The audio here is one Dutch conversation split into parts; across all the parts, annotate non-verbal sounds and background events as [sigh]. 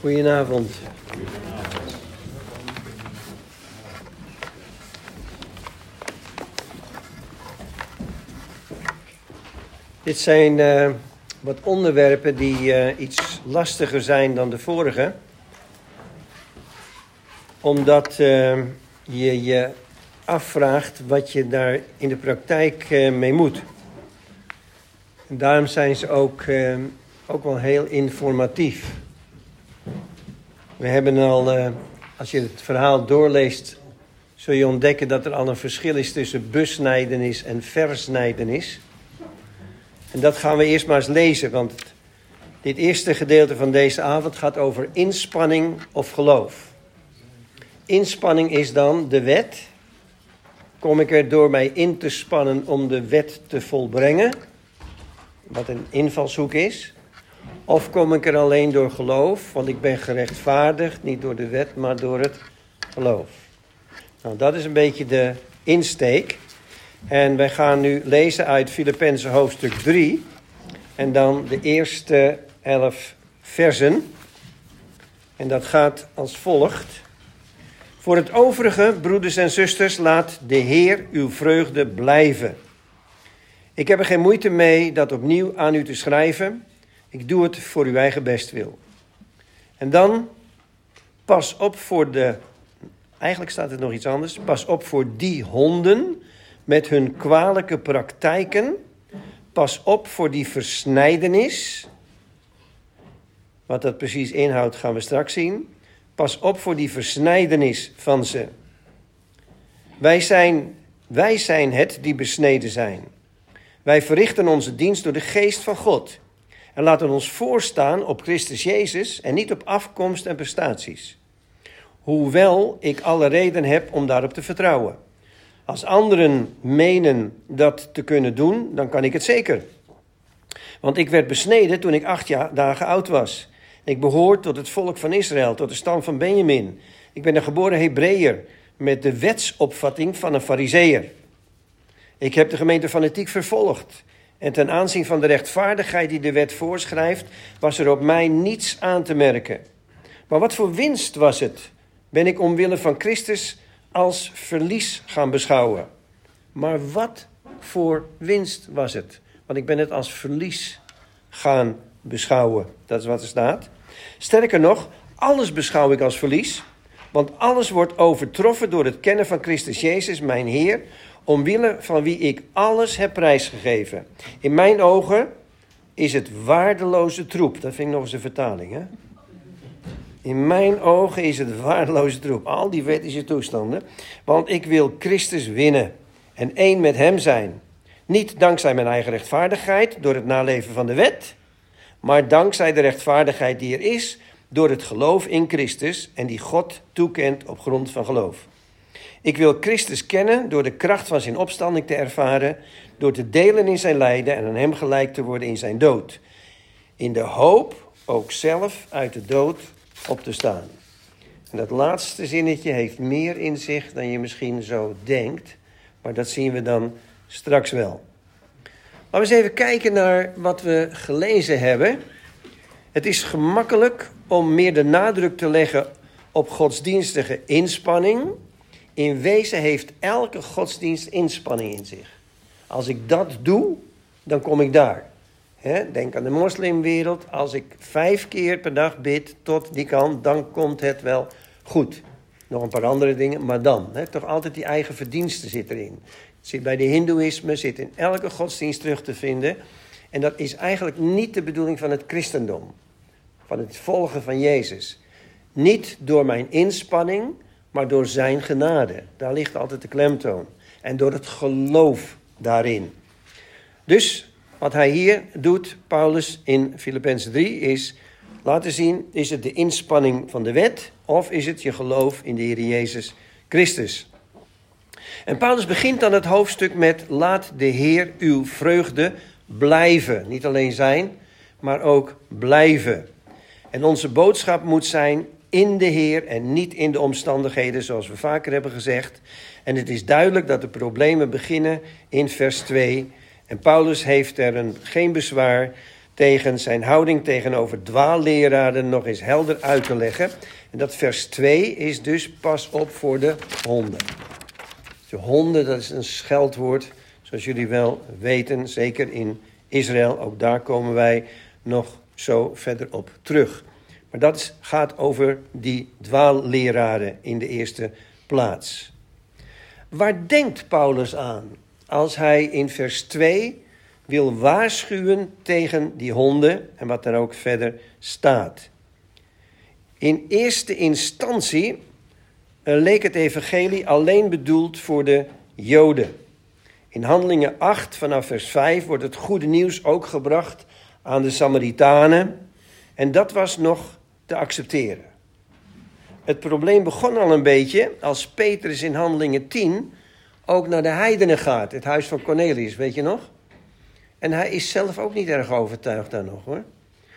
Goedenavond. Dit zijn uh, wat onderwerpen die uh, iets lastiger zijn dan de vorige. Omdat uh, je je afvraagt wat je daar in de praktijk mee moet. En daarom zijn ze ook, ook wel heel informatief. We hebben al, uh, als je het verhaal doorleest, zul je ontdekken dat er al een verschil is tussen besnijdenis en versnijdenis. En dat gaan we eerst maar eens lezen, want dit eerste gedeelte van deze avond gaat over inspanning of geloof. Inspanning is dan de wet. Kom ik er door mij in te spannen om de wet te volbrengen, wat een invalshoek is. Of kom ik er alleen door geloof, want ik ben gerechtvaardigd, niet door de wet, maar door het geloof. Nou, dat is een beetje de insteek. En wij gaan nu lezen uit Filippenzen hoofdstuk 3. En dan de eerste elf versen. En dat gaat als volgt. Voor het overige, broeders en zusters, laat de Heer uw vreugde blijven. Ik heb er geen moeite mee dat opnieuw aan u te schrijven ik doe het voor uw eigen bestwil. En dan pas op voor de. Eigenlijk staat het nog iets anders. Pas op voor die honden met hun kwalijke praktijken. Pas op voor die versnijdenis. Wat dat precies inhoudt, gaan we straks zien. Pas op voor die versnijdenis van ze. Wij zijn, wij zijn het die besneden zijn. Wij verrichten onze dienst door de geest van God. En laten ons voorstaan op Christus Jezus en niet op afkomst en prestaties. Hoewel ik alle reden heb om daarop te vertrouwen. Als anderen menen dat te kunnen doen, dan kan ik het zeker. Want ik werd besneden toen ik acht jaar, dagen oud was. Ik behoor tot het volk van Israël, tot de stam van Benjamin. Ik ben een geboren Hebreeër met de wetsopvatting van een Fariseer. Ik heb de gemeente fanatiek vervolgd. En ten aanzien van de rechtvaardigheid die de wet voorschrijft, was er op mij niets aan te merken. Maar wat voor winst was het? Ben ik omwille van Christus als verlies gaan beschouwen? Maar wat voor winst was het? Want ik ben het als verlies gaan beschouwen. Dat is wat er staat. Sterker nog, alles beschouw ik als verlies. Want alles wordt overtroffen door het kennen van Christus Jezus, mijn Heer, omwille van wie ik alles heb prijsgegeven. In mijn ogen is het waardeloze troep. Dat vind ik nog eens een vertaling, hè? In mijn ogen is het waardeloze troep. Al die wettische toestanden. Want ik wil Christus winnen en één met hem zijn. Niet dankzij mijn eigen rechtvaardigheid door het naleven van de wet, maar dankzij de rechtvaardigheid die er is door het geloof in Christus en die God toekent op grond van geloof. Ik wil Christus kennen door de kracht van zijn opstanding te ervaren, door te delen in zijn lijden en aan hem gelijk te worden in zijn dood. In de hoop ook zelf uit de dood op te staan. En dat laatste zinnetje heeft meer in zich dan je misschien zo denkt, maar dat zien we dan straks wel. Laten we eens even kijken naar wat we gelezen hebben. Het is gemakkelijk om meer de nadruk te leggen op godsdienstige inspanning in wezen heeft elke godsdienst inspanning in zich. Als ik dat doe, dan kom ik daar. denk aan de moslimwereld. Als ik vijf keer per dag bid tot die kant, dan komt het wel goed. Nog een paar andere dingen, maar dan. toch altijd die eigen verdienste zit erin. bij de hindoeïsme, zit in elke godsdienst terug te vinden. En dat is eigenlijk niet de bedoeling van het christendom. Van het volgen van Jezus. Niet door mijn inspanning, maar door zijn genade. Daar ligt altijd de klemtoon. En door het geloof daarin. Dus wat hij hier doet, Paulus in Filippenzen 3, is laten zien: is het de inspanning van de wet of is het je geloof in de Heer Jezus Christus? En Paulus begint dan het hoofdstuk met: Laat de Heer uw vreugde blijven. Niet alleen zijn, maar ook blijven. En onze boodschap moet zijn: in de Heer en niet in de omstandigheden, zoals we vaker hebben gezegd. En het is duidelijk dat de problemen beginnen in vers 2. En Paulus heeft er een, geen bezwaar tegen zijn houding tegenover dwaalleraren nog eens helder uit te leggen. En dat vers 2 is dus pas op voor de honden. De honden, dat is een scheldwoord, zoals jullie wel weten, zeker in Israël. Ook daar komen wij nog zo verder op terug. Maar dat gaat over die dwaalleraren in de eerste plaats. Waar denkt Paulus aan als hij in vers 2 wil waarschuwen tegen die honden en wat er ook verder staat? In eerste instantie eh, leek het evangelie alleen bedoeld voor de Joden. In Handelingen 8 vanaf vers 5 wordt het goede nieuws ook gebracht aan de Samaritanen. En dat was nog te accepteren. Het probleem begon al een beetje als Petrus in Handelingen 10 ook naar de heidenen gaat, het huis van Cornelius, weet je nog? En hij is zelf ook niet erg overtuigd daar nog hoor.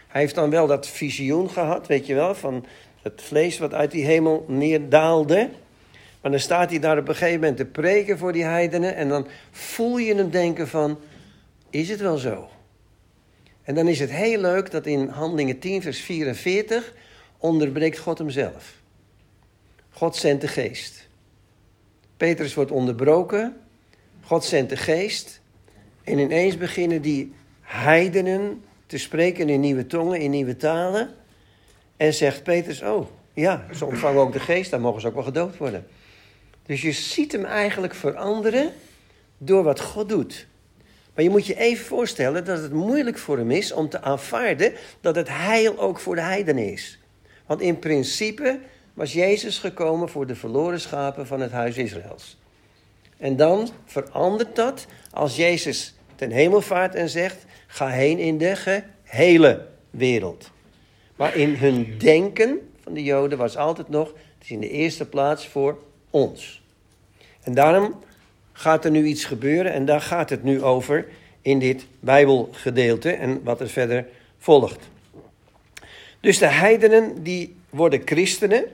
Hij heeft dan wel dat visioen gehad, weet je wel, van het vlees wat uit die hemel neerdaalde. Maar dan staat hij daar op een gegeven moment te preken voor die heidenen. En dan voel je hem denken van, is het wel zo? En dan is het heel leuk dat in Handelingen 10 vers 44 onderbreekt God hemzelf. God zendt de geest. Petrus wordt onderbroken. God zendt de geest. En ineens beginnen die heidenen te spreken in nieuwe tongen, in nieuwe talen. En zegt Petrus, oh ja, ze ontvangen ook de geest, dan mogen ze ook wel gedoopt worden. Dus je ziet hem eigenlijk veranderen door wat God doet. Maar je moet je even voorstellen dat het moeilijk voor hem is om te aanvaarden dat het heil ook voor de heidenen is. Want in principe was Jezus gekomen voor de verloren schapen van het huis Israëls. En dan verandert dat als Jezus ten hemel vaart en zegt: Ga heen in de gehele wereld. Maar in hun denken van de Joden was altijd nog: het is in de eerste plaats voor ons. En daarom gaat er nu iets gebeuren en daar gaat het nu over in dit Bijbelgedeelte en wat er verder volgt. Dus de heidenen die worden christenen,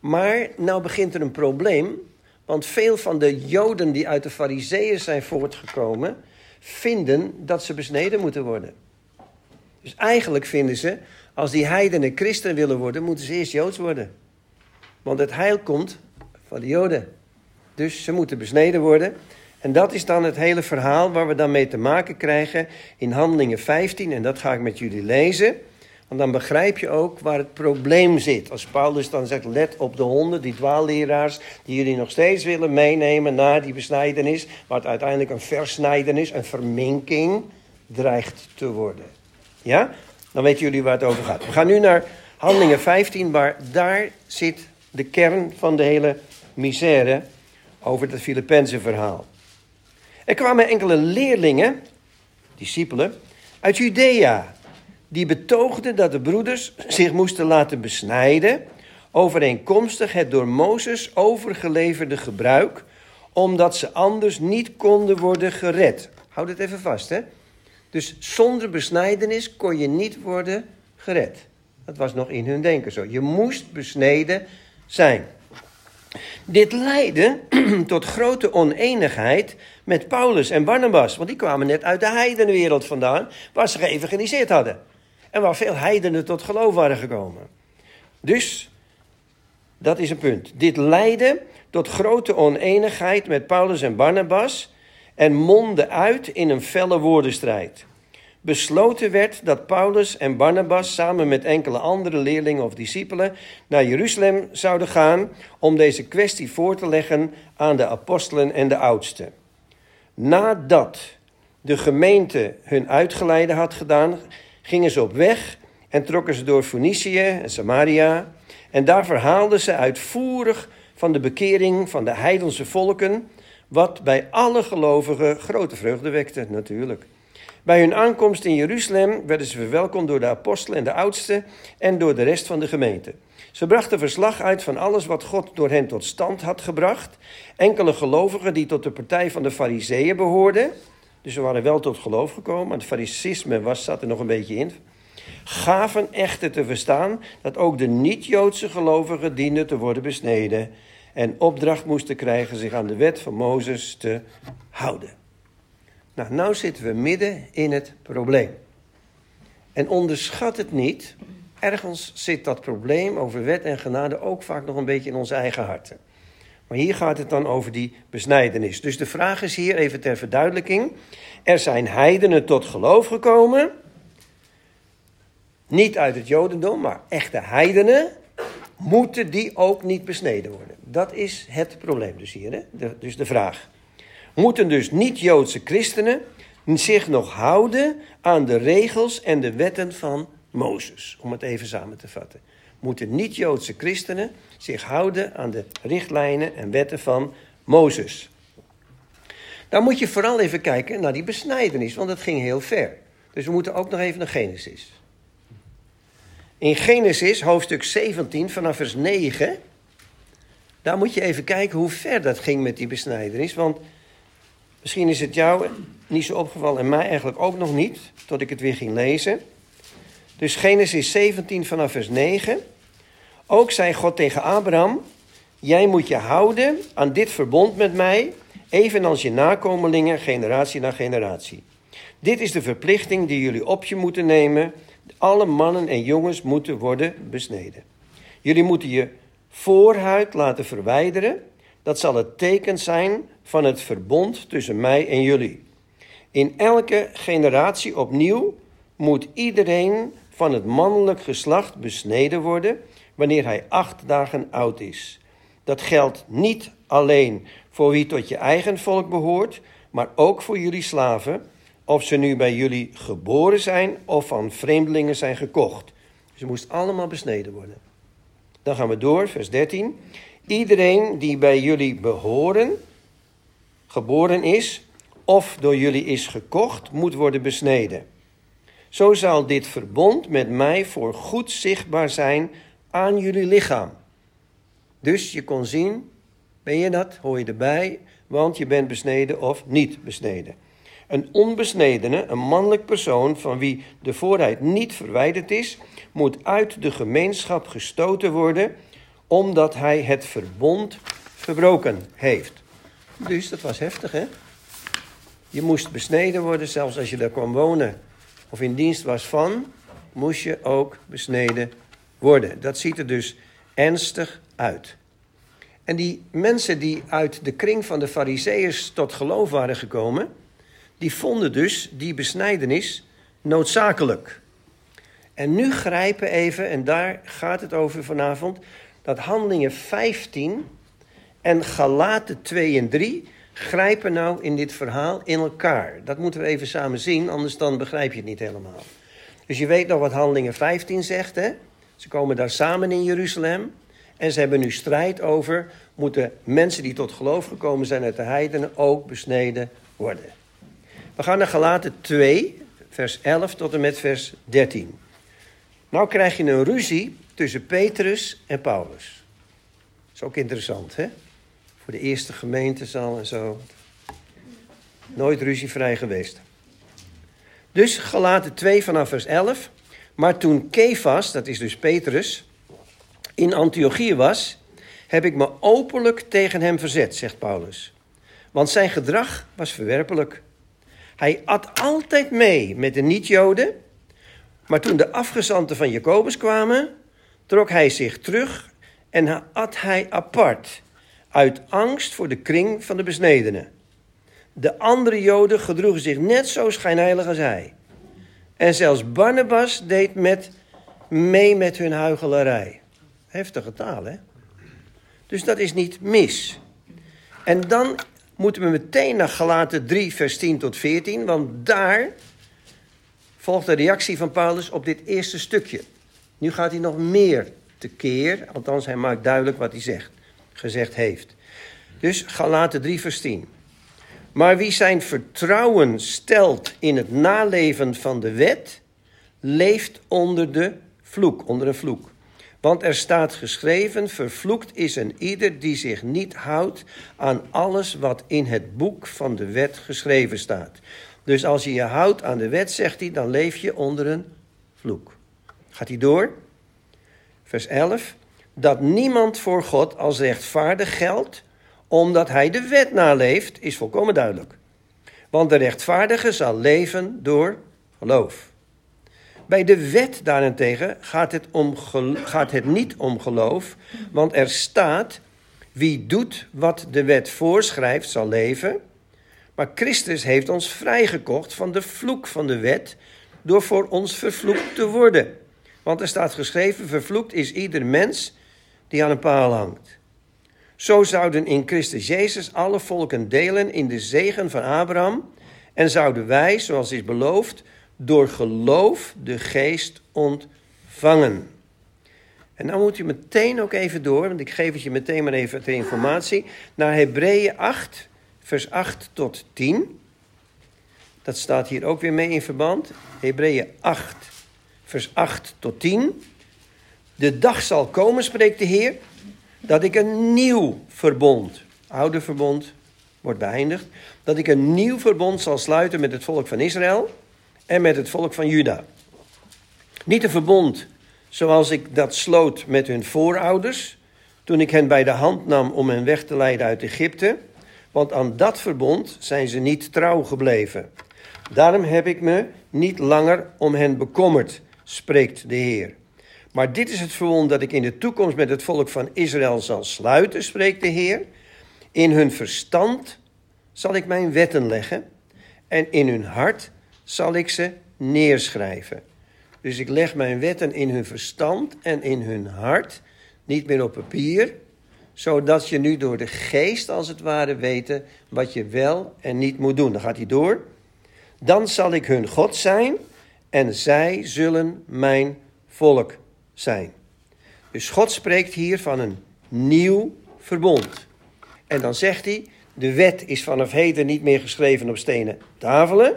maar nou begint er een probleem, want veel van de Joden die uit de Fariseeën zijn voortgekomen, vinden dat ze besneden moeten worden. Dus eigenlijk vinden ze, als die heidenen christen willen worden, moeten ze eerst Joods worden. Want het heil komt van de Joden. Dus ze moeten besneden worden. En dat is dan het hele verhaal waar we dan mee te maken krijgen in Handelingen 15. En dat ga ik met jullie lezen. Want dan begrijp je ook waar het probleem zit. Als Paulus dan zegt, let op de honden, die dwaalleraars... die jullie nog steeds willen meenemen naar die besnijdenis... wat uiteindelijk een versnijdenis, een verminking dreigt te worden. Ja? Dan weten jullie waar het over gaat. We gaan nu naar Handelingen 15, waar daar zit de kern van de hele misère over het Filippense verhaal. Er kwamen enkele leerlingen, discipelen, uit Judea die betoogden dat de broeders zich moesten laten besnijden, overeenkomstig het door Mozes overgeleverde gebruik, omdat ze anders niet konden worden gered. Houd het even vast, hè? Dus zonder besnijdenis kon je niet worden gered. Dat was nog in hun denken zo. Je moest besneden zijn. Dit leidde [clears throat] tot grote oneenigheid met Paulus en Barnabas, want die kwamen net uit de heidenwereld vandaan, waar ze geëvangeliseerd hadden. En waar veel heidenen tot geloof waren gekomen. Dus, dat is een punt. Dit leidde tot grote oneenigheid met Paulus en Barnabas en mondde uit in een felle woordenstrijd. Besloten werd dat Paulus en Barnabas samen met enkele andere leerlingen of discipelen naar Jeruzalem zouden gaan om deze kwestie voor te leggen aan de apostelen en de oudsten. Nadat de gemeente hun uitgeleide had gedaan, gingen ze op weg en trokken ze door Phoenicië en Samaria. En daar verhaalden ze uitvoerig van de bekering van de heidense volken, wat bij alle gelovigen grote vreugde wekte, natuurlijk. Bij hun aankomst in Jeruzalem werden ze verwelkomd door de apostelen en de oudsten en door de rest van de gemeente. Ze brachten verslag uit van alles wat God door hen tot stand had gebracht. Enkele gelovigen die tot de partij van de Fariseeën behoorden, dus ze waren wel tot geloof gekomen, het faricisme was, zat er nog een beetje in. Gaven echter te verstaan dat ook de niet-Joodse gelovigen dienden te worden besneden en opdracht moesten krijgen zich aan de wet van Mozes te houden. Nou, nou zitten we midden in het probleem. En onderschat het niet. Ergens zit dat probleem over wet en genade ook vaak nog een beetje in onze eigen harten. Maar hier gaat het dan over die besnijdenis. Dus de vraag is hier even ter verduidelijking. Er zijn heidenen tot geloof gekomen. Niet uit het Jodendom, maar echte heidenen. Moeten die ook niet besneden worden? Dat is het probleem dus hier. Hè? dus de vraag. Moeten dus niet-Joodse christenen zich nog houden aan de regels en de wetten van Mozes? Om het even samen te vatten. Moeten niet-Joodse christenen zich houden aan de richtlijnen en wetten van Mozes? Dan moet je vooral even kijken naar die besnijdenis, want dat ging heel ver. Dus we moeten ook nog even naar Genesis. In Genesis, hoofdstuk 17, vanaf vers 9. Daar moet je even kijken hoe ver dat ging met die besnijdenis. Want misschien is het jou niet zo opgevallen en mij eigenlijk ook nog niet, tot ik het weer ging lezen. Dus Genesis 17 vanaf vers 9. Ook zei God tegen Abraham: Jij moet je houden aan dit verbond met mij, evenals je nakomelingen, generatie na generatie. Dit is de verplichting die jullie op je moeten nemen. Alle mannen en jongens moeten worden besneden. Jullie moeten je voorhuid laten verwijderen. Dat zal het teken zijn van het verbond tussen mij en jullie. In elke generatie opnieuw moet iedereen van het mannelijk geslacht besneden worden wanneer hij acht dagen oud is. Dat geldt niet alleen voor wie tot je eigen volk behoort, maar ook voor jullie slaven, of ze nu bij jullie geboren zijn of van vreemdelingen zijn gekocht. Ze moest allemaal besneden worden. Dan gaan we door, vers 13. Iedereen die bij jullie behoren, geboren is, of door jullie is gekocht, moet worden besneden. Zo zal dit verbond met mij voor goed zichtbaar zijn aan jullie lichaam. Dus je kon zien, ben je dat, hoor je erbij, want je bent besneden of niet besneden. Een onbesnedene, een mannelijk persoon van wie de voorheid niet verwijderd is, moet uit de gemeenschap gestoten worden, omdat hij het verbond verbroken heeft. Dus dat was heftig, hè? Je moest besneden worden, zelfs als je daar kwam wonen of in dienst was van, moest je ook besneden worden. Dat ziet er dus ernstig uit. En die mensen die uit de kring van de Fariseeërs tot geloof waren gekomen, die vonden dus die besnijdenis noodzakelijk. En nu grijpen even, en daar gaat het over vanavond, dat handelingen 15 en Galaten 2 en 3 grijpen nou in dit verhaal in elkaar. Dat moeten we even samen zien, anders dan begrijp je het niet helemaal. Dus je weet nog wat handelingen 15 zegt, hè? Ze komen daar samen in Jeruzalem. En ze hebben nu strijd over, moeten mensen die tot geloof gekomen zijn uit de heidenen ook besneden worden. We gaan naar Galaten 2, vers 11 tot en met vers 13. Nou krijg je een ruzie tussen Petrus en Paulus. Dat is ook interessant, hè? Voor de eerste gemeentezaal en zo. Nooit ruzievrij geweest. Dus Galaten 2 vanaf vers 11. Maar toen Kefas, dat is dus Petrus, in Antiochië was, heb ik me openlijk tegen hem verzet, zegt Paulus. Want zijn gedrag was verwerpelijk. Hij at altijd mee met de niet-Joden, maar toen de afgezanten van Jacobus kwamen, trok hij zich terug en at hij apart, uit angst voor de kring van de besnedenen. De andere Joden gedroegen zich net zo schijnheilig als hij. En zelfs Barnabas deed met, mee met hun huichelarij. Heftige taal, hè? Dus dat is niet mis. En dan moeten we meteen naar Galaten 3, vers 10 tot 14, want daar volgt de reactie van Paulus op dit eerste stukje. Nu gaat hij nog meer tekeer, althans hij maakt duidelijk wat hij zegt, gezegd heeft. Dus Galaten 3, vers 10. Maar wie zijn vertrouwen stelt in het naleven van de wet, leeft onder de vloek, onder een vloek. Want er staat geschreven: Vervloekt is een ieder die zich niet houdt aan alles wat in het boek van de wet geschreven staat. Dus als je je houdt aan de wet, zegt hij, dan leef je onder een vloek. Gaat hij door? Vers 11. Dat niemand voor God als rechtvaardig geldt, omdat hij de wet naleeft, is volkomen duidelijk. Want de rechtvaardige zal leven door geloof. Bij de wet daarentegen gaat het, om, gaat het niet om geloof, want er staat: wie doet wat de wet voorschrijft, zal leven. Maar Christus heeft ons vrijgekocht van de vloek van de wet door voor ons vervloekt te worden. Want er staat geschreven: vervloekt is ieder mens die aan een paal hangt. Zo zouden in Christus Jezus alle volken delen in de zegen van Abraham en zouden wij, zoals is beloofd, door geloof de geest ontvangen. En dan moet u meteen ook even door, want ik geef het je meteen maar even de informatie, naar Hebreeën 8, vers 8 tot 10. Dat staat hier ook weer mee in verband. Hebreeën 8, vers 8 tot 10. De dag zal komen, spreekt de Heer, dat ik een nieuw verbond, oude verbond wordt beëindigd, dat ik een nieuw verbond zal sluiten met het volk van Israël en met het volk van Juda. Niet een verbond zoals ik dat sloot met hun voorouders, toen ik hen bij de hand nam om hen weg te leiden uit Egypte, want aan dat verbond zijn ze niet trouw gebleven. Daarom heb ik me niet langer om hen bekommerd, spreekt de Heer. Maar dit is het verbond dat ik in de toekomst met het volk van Israël zal sluiten, spreekt de Heer. In hun verstand zal ik mijn wetten leggen en in hun hart zal ik ze neerschrijven. Dus ik leg mijn wetten in hun verstand en in hun hart, niet meer op papier, zodat je nu door de geest als het ware weten wat je wel en niet moet doen. Dan gaat hij door. Dan zal ik hun God zijn en zij zullen mijn volk zijn. Dus God spreekt hier van een nieuw verbond. En dan zegt hij, de wet is vanaf heden niet meer geschreven op stenen tafelen,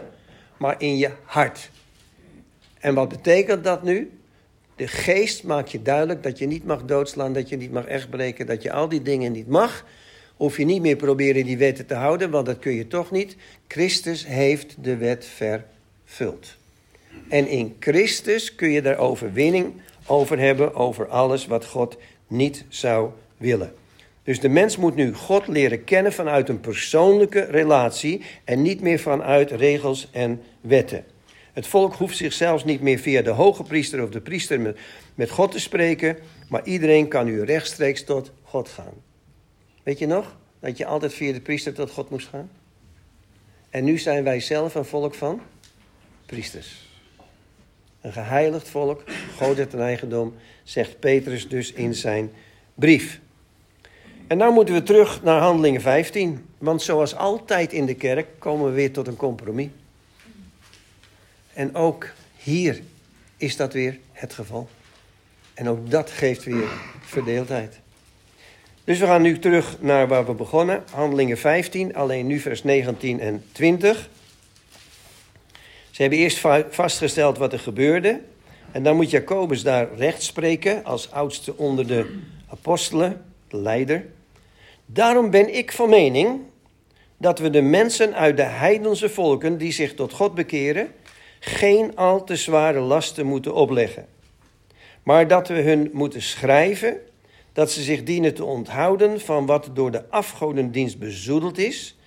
maar in je hart. En wat betekent dat nu? De geest maakt je duidelijk dat je niet mag doodslaan, dat je niet mag echtbreken, dat je al die dingen niet mag. Hoef je niet meer proberen die wetten te houden, want dat kun je toch niet. Christus heeft de wet vervuld. En in Christus kun je daar overwinning over hebben, over alles wat God niet zou willen. Dus de mens moet nu God leren kennen vanuit een persoonlijke relatie en niet meer vanuit regels en wetten. Het volk hoeft zich zelfs niet meer via de hoge priester of de priester met, met God te spreken, maar iedereen kan nu rechtstreeks tot God gaan. Weet je nog dat je altijd via de priester tot God moest gaan? En nu zijn wij zelf een volk van priesters. Een geheiligd volk, God het een eigendom, zegt Petrus dus in zijn brief. En nu moeten we terug naar Handelingen 15. Want zoals altijd in de kerk komen we weer tot een compromis. En ook hier is dat weer het geval. En ook dat geeft weer verdeeldheid. Dus we gaan nu terug naar waar we begonnen. Handelingen 15, alleen nu vers 19 en 20. Ze hebben eerst vastgesteld wat er gebeurde. En dan moet Jacobus daar recht spreken als oudste onder de apostelen, de leider. Daarom ben ik van mening dat we de mensen uit de heidense volken die zich tot God bekeren, geen al te zware lasten moeten opleggen. Maar dat we hun moeten schrijven dat ze zich dienen te onthouden van wat door de afgodendienst bezoedeld is,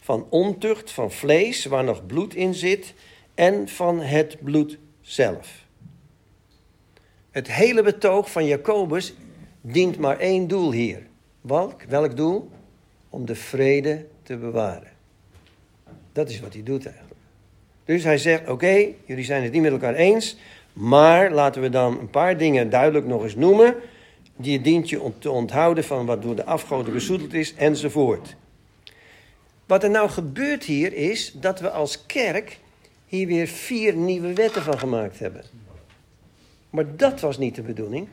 van ontucht, van vlees waar nog bloed in zit en van het bloed zelf. Het hele betoog van Jacobus dient maar één doel hier. Welk? Welk doel? Om de vrede te bewaren. Dat is wat hij doet eigenlijk. Dus hij zegt: Oké, jullie zijn het niet met elkaar eens. Maar laten we dan een paar dingen duidelijk nog eens noemen. Die dient je om te onthouden van wat door de afgoden bezoedeld is, enzovoort. Wat er nou gebeurt hier is dat we als kerk hier weer vier nieuwe wetten van gemaakt hebben. Maar dat was niet de bedoeling.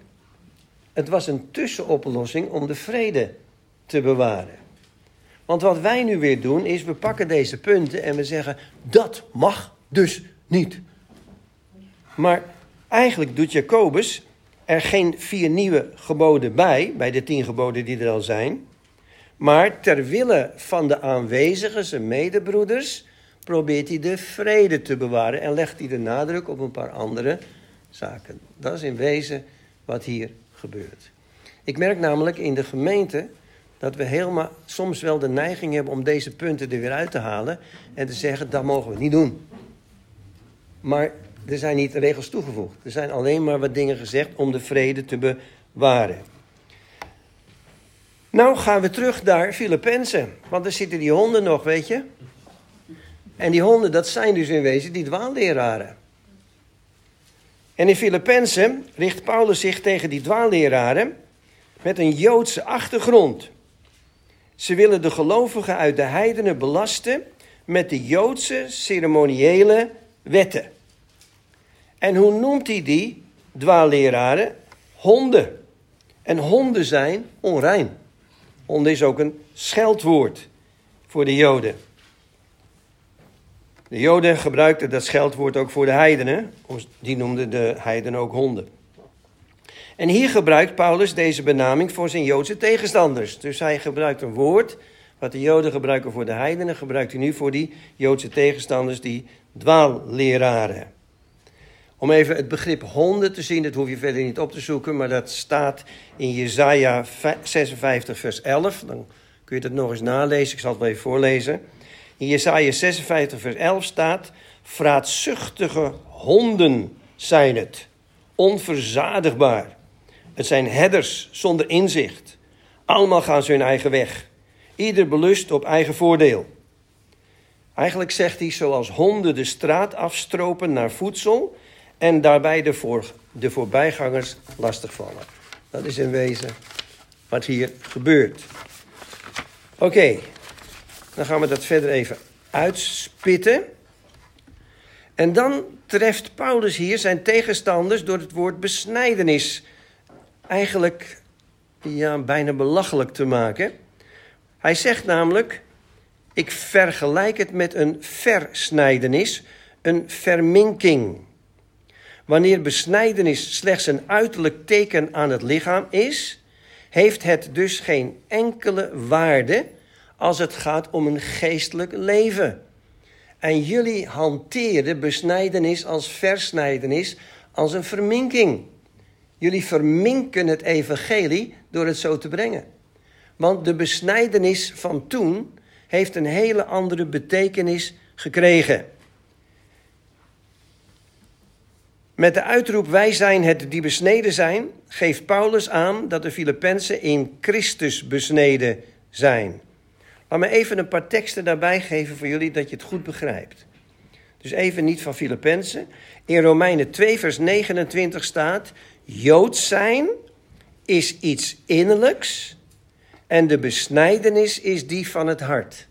Het was een tussenoplossing om de vrede te bewaren. Want wat wij nu weer doen is, we pakken deze punten en we zeggen, dat mag dus niet. Maar eigenlijk doet Jacobus er geen vier nieuwe geboden bij, bij de tien geboden die er al zijn. Maar ter wille van de aanwezigen, zijn medebroeders, probeert hij de vrede te bewaren en legt hij de nadruk op een paar andere zaken. Dat is in wezen wat hier gebeurt. Ik merk namelijk in de gemeente dat we helemaal soms wel de neiging hebben om deze punten er weer uit te halen en te zeggen dat mogen we niet doen. Maar er zijn niet regels toegevoegd. Er zijn alleen maar wat dingen gezegd om de vrede te bewaren. Nou gaan we terug naar Filippenzen. Want er zitten die honden nog, weet je. En die honden, dat zijn dus in wezen die dwaalleraren. En in Filippenzen richt Paulus zich tegen die dwaalleraren met een Joodse achtergrond. Ze willen de gelovigen uit de heidenen belasten met de Joodse ceremoniële wetten. En hoe noemt hij die dwaalleraren? Honden. En honden zijn onrein. Honden is ook een scheldwoord voor de Joden. De Joden gebruikten dat scheldwoord ook voor de heidenen. Die noemden de heidenen ook honden. En hier gebruikt Paulus deze benaming voor zijn Joodse tegenstanders. Dus hij gebruikt een woord wat de Joden gebruiken voor de heidenen, gebruikt hij nu voor die Joodse tegenstanders, die dwaalleraren. Om even het begrip honden te zien, dat hoef je verder niet op te zoeken, maar dat staat in Jesaja 56, vers 11. Dan kun je dat nog eens nalezen, ik zal het wel even voorlezen. In Jesaja 56, vers 11 staat: Vraatzuchtige honden zijn het, onverzadigbaar. Het zijn herders zonder inzicht. Allemaal gaan ze hun eigen weg. Ieder belust op eigen voordeel. Eigenlijk zegt hij, zoals honden de straat afstropen naar voedsel en daarbij de, voor, de voorbijgangers lastigvallen. Dat is in wezen wat hier gebeurt. Oké, dan gaan we dat verder even uitspitten. En dan treft Paulus hier zijn tegenstanders door het woord besnijdenis eigenlijk ja, bijna belachelijk te maken. Hij zegt namelijk: Ik vergelijk het met een versnijdenis, een verminking. Wanneer besnijdenis slechts een uiterlijk teken aan het lichaam is, heeft het dus geen enkele waarde als het gaat om een geestelijk leven. En jullie hanteren besnijdenis als versnijdenis als een verminking. Jullie verminken het evangelie door het zo te brengen. Want de besnijdenis van toen heeft een hele andere betekenis gekregen. Met de uitroep wij zijn het die besneden zijn, geeft Paulus aan dat de Filippenzen in Christus besneden zijn. Laat me even een paar teksten daarbij geven voor jullie dat je het goed begrijpt. Dus even niet van Filippenzen. In Romeinen 2 vers 29 staat, Joods zijn is iets innerlijks en de besnijdenis is die van het hart.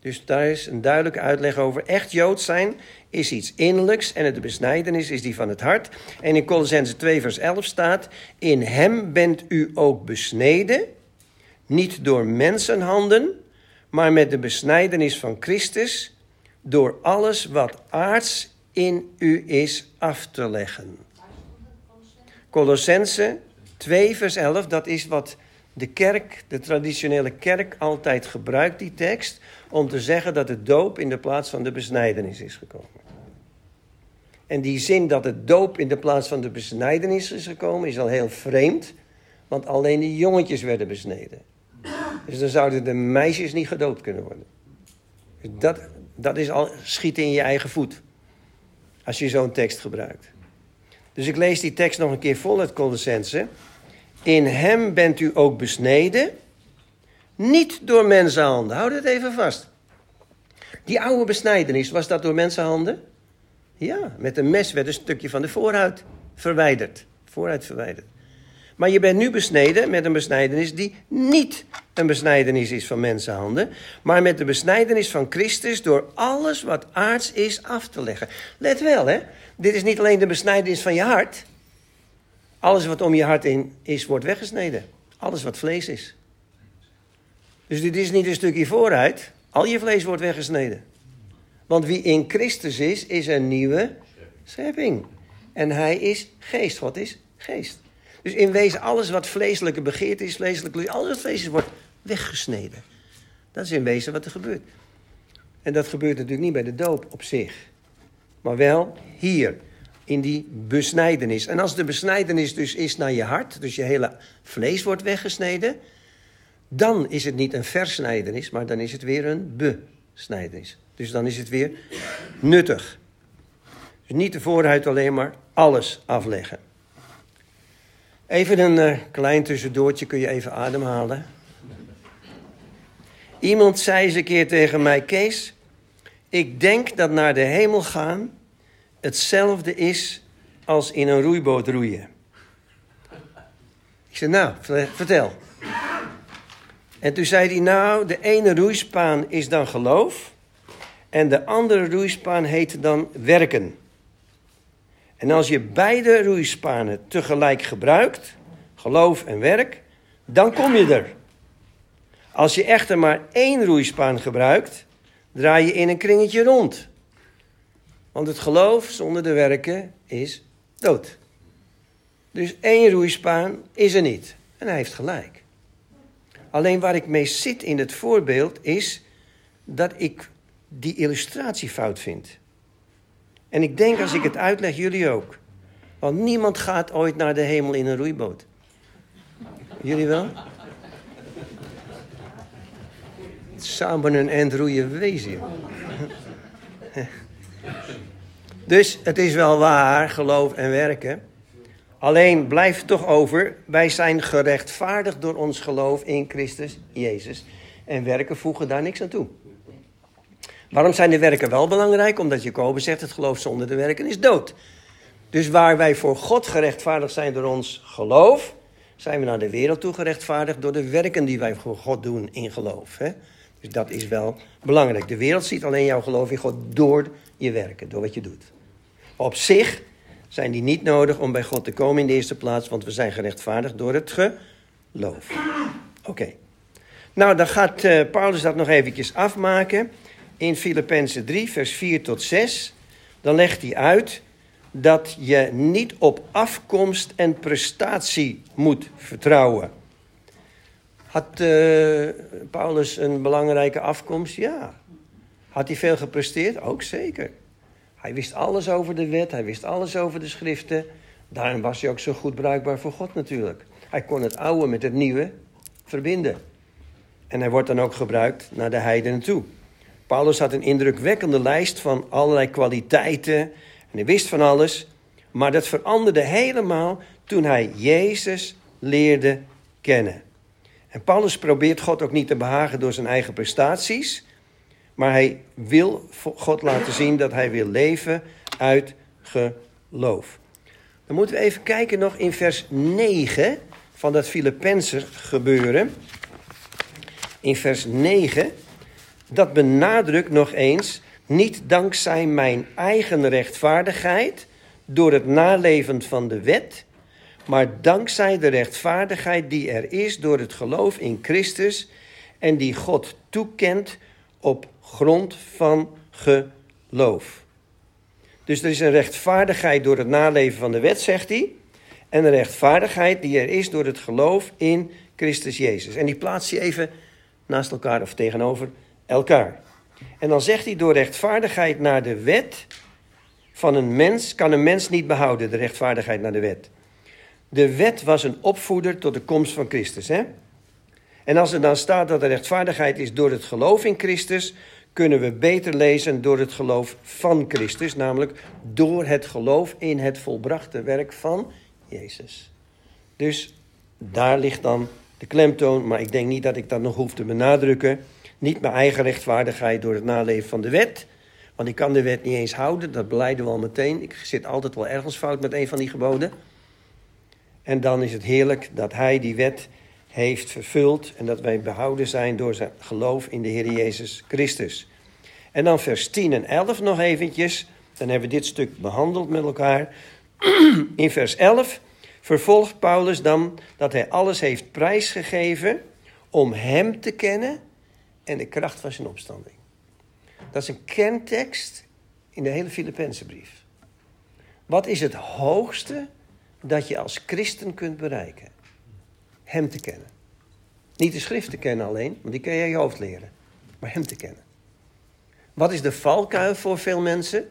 Dus daar is een duidelijke uitleg over. Echt Joods zijn is iets innerlijks en de besnijdenis is die van het hart. En in Colossense 2 vers 11 staat, in hem bent u ook besneden, niet door mensenhanden, maar met de besnijdenis van Christus, door alles wat aards in u is af te leggen. Colossense 2 vers 11, dat is wat de kerk, de traditionele kerk, altijd gebruikt, die tekst, om te zeggen dat de doop in de plaats van de besnijdenis is gekomen. En die zin dat het doop in de plaats van de besnijdenis is gekomen, is al heel vreemd, want alleen de jongetjes werden besneden. Dus dan zouden de meisjes niet gedoopt kunnen worden. Dus dat, dat is al schieten in je eigen voet, als je zo'n tekst gebruikt. Dus ik lees die tekst nog een keer vol uit Colossense. In hem bent u ook besneden, niet door mensenhanden. Houd het even vast. Die oude besnijdenis, was dat door mensenhanden? Ja, met een mes werd een stukje van de voorhuid verwijderd. Vooruit verwijderd. Maar je bent nu besneden met een besnijdenis die niet een besnijdenis is van mensenhanden, maar met de besnijdenis van Christus door alles wat aards is af te leggen. Let wel, hè? Dit is niet alleen de besnijdenis van je hart. Alles wat om je hart in is, wordt weggesneden. Alles wat vlees is. Dus dit is niet een stukje vooruit. Al je vlees wordt weggesneden. Want wie in Christus is, is een nieuwe schepping. En hij is geest. Wat is geest? Dus in wezen alles wat vleeselijke begeerte is, vleeselijke, alles wat vlees is, wordt weggesneden. Dat is in wezen wat er gebeurt. En dat gebeurt natuurlijk niet bij de doop op zich. Maar wel hier, in die besnijdenis. En als de besnijdenis dus is naar je hart, dus je hele vlees wordt weggesneden, dan is het niet een versnijdenis, maar dan is het weer een besnijdenis. Dus dan is het weer nuttig. Dus niet de vooruit alleen maar alles afleggen. Even een uh, klein tussendoortje, kun je even ademhalen. Iemand zei eens een keer tegen mij, Kees, ik denk dat naar de hemel gaan hetzelfde is als in een roeiboot roeien. Ik zei, nou, vertel. En toen zei hij, nou, de ene roeispaan is dan geloof en de andere roeispaan heet dan werken. En als je beide roeispanen tegelijk gebruikt, geloof en werk, dan kom je er. Als je echter maar één roeispaan gebruikt, draai je in een kringetje rond. Want het geloof zonder de werken is dood. Dus één roeispaan is er niet. En hij heeft gelijk. Alleen waar ik mee zit in het voorbeeld is dat ik die illustratie fout vind. En ik denk als ik het uitleg, jullie ook. Want niemand gaat ooit naar de hemel in een roeiboot. Jullie wel? Samen een end roeien wezen. Dus het is wel waar, geloof en werken. Alleen blijft toch over, wij zijn gerechtvaardigd door ons geloof in Christus Jezus. En werken voegen daar niks aan toe. Waarom zijn de werken wel belangrijk? Omdat Jacobus zegt, het geloof zonder de werken is dood. Dus waar wij voor God gerechtvaardigd zijn door ons geloof, zijn we naar de wereld toe gerechtvaardigd door de werken die wij voor God doen in geloof. Hè? Dus dat is wel belangrijk. De wereld ziet alleen jouw geloof in God door je werken, door wat je doet. Op zich zijn die niet nodig om bij God te komen in de eerste plaats, want we zijn gerechtvaardigd door het geloof. Oké. Nou, dan gaat uh, Paulus dat nog eventjes afmaken in Filippenzen 3, vers 4 tot 6. Dan legt hij uit dat je niet op afkomst en prestatie moet vertrouwen. Had uh, Paulus een belangrijke afkomst? Ja. Had hij veel gepresteerd? Ook zeker. Hij wist alles over de wet, hij wist alles over de schriften. Daarom was hij ook zo goed bruikbaar voor God natuurlijk. Hij kon het oude met het nieuwe verbinden. En hij wordt dan ook gebruikt naar de heidenen toe. Paulus had een indrukwekkende lijst van allerlei kwaliteiten. En hij wist van alles. Maar dat veranderde helemaal toen hij Jezus leerde kennen. En Paulus probeert God ook niet te behagen door zijn eigen prestaties. Maar hij wil God laten zien dat hij wil leven uit geloof. Dan moeten we even kijken nog in vers 9 van dat Filippenser gebeuren. In vers 9, dat benadrukt nog eens, niet dankzij mijn eigen rechtvaardigheid door het naleven van de wet, maar dankzij de rechtvaardigheid die er is door het geloof in Christus en die God toekent op grond van geloof. Dus er is een rechtvaardigheid door het naleven van de wet, zegt hij. En een rechtvaardigheid die er is door het geloof in Christus Jezus. En die plaatst hij even naast elkaar of tegenover elkaar. En dan zegt hij, door rechtvaardigheid naar de wet van een mens kan een mens niet behouden, de rechtvaardigheid naar de wet. De wet was een opvoeder tot de komst van Christus. Hè? En als er dan staat dat de rechtvaardigheid is door het geloof in Christus, kunnen we beter lezen door het geloof van Christus, namelijk door het geloof in het volbrachte werk van Jezus. Dus daar ligt dan de klemtoon, maar ik denk niet dat ik dat nog hoef te benadrukken. Niet mijn eigen rechtvaardigheid door het naleven van de wet, want ik kan de wet niet eens houden, dat beleiden we al meteen. Ik zit altijd wel ergens fout met een van die geboden. En dan is het heerlijk dat hij die wet heeft vervuld en dat wij behouden zijn door zijn geloof in de Heer Jezus Christus. En dan vers 10 en 11 nog eventjes. Dan hebben we dit stuk behandeld met elkaar. [clears throat] In vers 11 vervolgt Paulus dan dat hij alles heeft prijsgegeven om hem te kennen en de kracht van zijn opstanding. Dat is een kerntekst in de hele Filippense brief. Wat is het hoogste dat je als christen kunt bereiken? Hem te kennen. Niet de schrift te kennen alleen, want die kun je je hoofd leren. Maar hem te kennen. Wat is de valkuil voor veel mensen?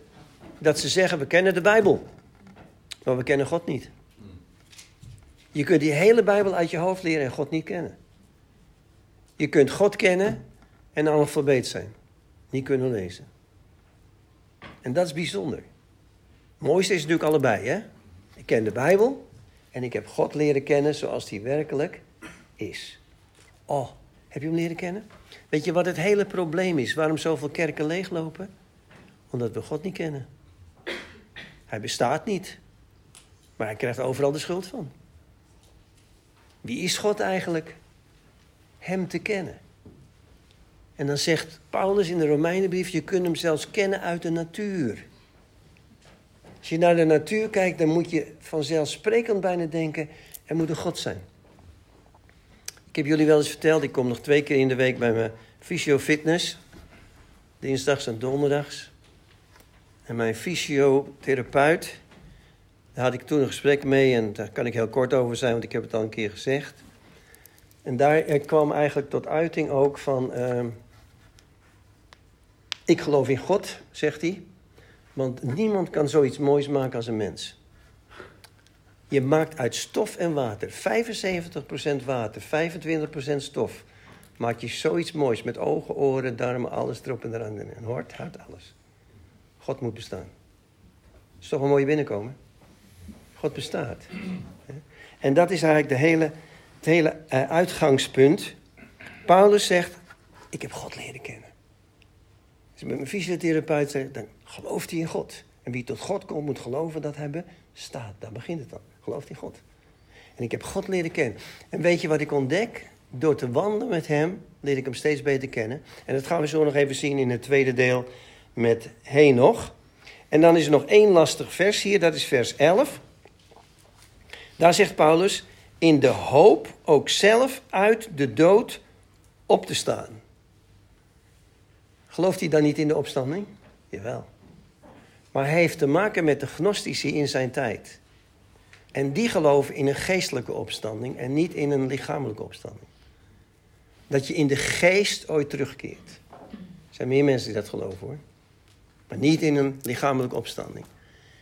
Dat ze zeggen, we kennen de Bijbel. Maar we kennen God niet. Je kunt die hele Bijbel uit je hoofd leren en God niet kennen. Je kunt God kennen en analfabeet zijn. Niet kunnen lezen. En dat is bijzonder. Mooiste is natuurlijk allebei, hè? Ik ken de Bijbel en ik heb God leren kennen zoals hij werkelijk is. Oh, heb je hem leren kennen? Weet je wat het hele probleem is? Waarom zoveel kerken leeglopen? Omdat we God niet kennen. Hij bestaat niet. Maar hij krijgt overal de schuld van. Wie is God eigenlijk? Hem te kennen. En dan zegt Paulus in de Romeinenbrief: je kunt hem zelfs kennen uit de natuur. Als je naar de natuur kijkt, dan moet je vanzelfsprekend bijna denken: er moet een God zijn. Ik heb jullie wel eens verteld, ik kom nog twee keer in de week bij mijn fysio-fitness. Dinsdags en donderdags. En mijn fysiotherapeut, daar had ik toen een gesprek mee en daar kan ik heel kort over zijn, want ik heb het al een keer gezegd. En daar kwam eigenlijk tot uiting ook van, uh, ik geloof in God, zegt hij, want niemand kan zoiets moois maken als een mens. Je maakt uit stof en water, 75% water, 25% stof, maak je zoiets moois met ogen, oren, darmen, alles erop en eraan. En hart, hart, alles. God moet bestaan. Dat is toch een mooie binnenkomen? God bestaat. En dat is eigenlijk de hele, het hele eh, uitgangspunt. Paulus zegt, ik heb God leren kennen. Als ik met mijn fysiotherapeut zeg, dan gelooft hij in God. En wie tot God komt, moet geloven dat hij bestaat. Daar begint het dan. Gelooft in God. En ik heb God leren kennen. En weet je wat ik ontdek? Door te wandelen met hem, leer ik hem steeds beter kennen. En dat gaan we zo nog even zien in het tweede deel met Henoch. En dan is er nog één lastig vers hier, dat is vers 11. Daar zegt Paulus, in de hoop ook zelf uit de dood op te staan. Gelooft hij dan niet in de opstanding? Jawel. Maar hij heeft te maken met de gnostici in zijn tijd. En die geloven in een geestelijke opstanding en niet in een lichamelijke opstanding. Dat je in de geest ooit terugkeert. Er zijn meer mensen die dat geloven hoor. Maar niet in een lichamelijke opstanding.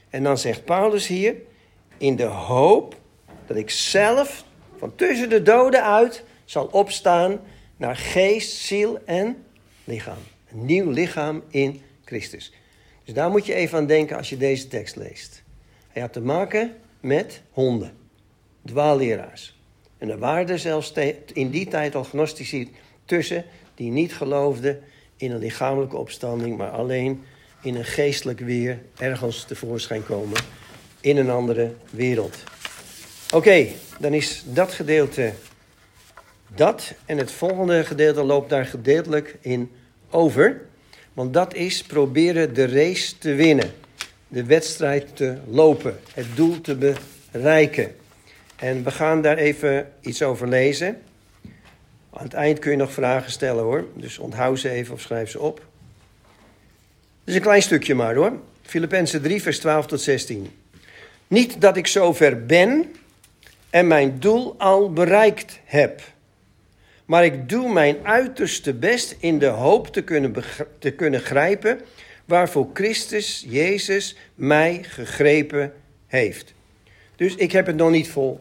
En dan zegt Paulus hier, in de hoop dat ik zelf van tussen de doden uit zal opstaan naar geest, ziel en lichaam. Nieuw lichaam in Christus. Dus daar moet je even aan denken als je deze tekst leest. Hij had te maken met honden, dwaalleraars. En er waren zelfs in die tijd al gnostici tussen die niet geloofden in een lichamelijke opstanding, maar alleen in een geestelijk weer ergens tevoorschijn komen in een andere wereld. Oké, dan is dat gedeelte dat. En het volgende gedeelte loopt daar gedeeltelijk in over. Want dat is proberen de race te winnen. De wedstrijd te lopen. Het doel te bereiken. En we gaan daar even iets over lezen. Aan het eind kun je nog vragen stellen hoor. Dus onthoud ze even of schrijf ze op. Dus een klein stukje maar hoor. Filippenzen 3, vers 12 tot 16. Niet dat ik zover ben en mijn doel al bereikt heb. Maar ik doe mijn uiterste best in de hoop te kunnen, te kunnen grijpen waarvoor Christus, Jezus, mij gegrepen heeft. Dus ik heb het nog niet vol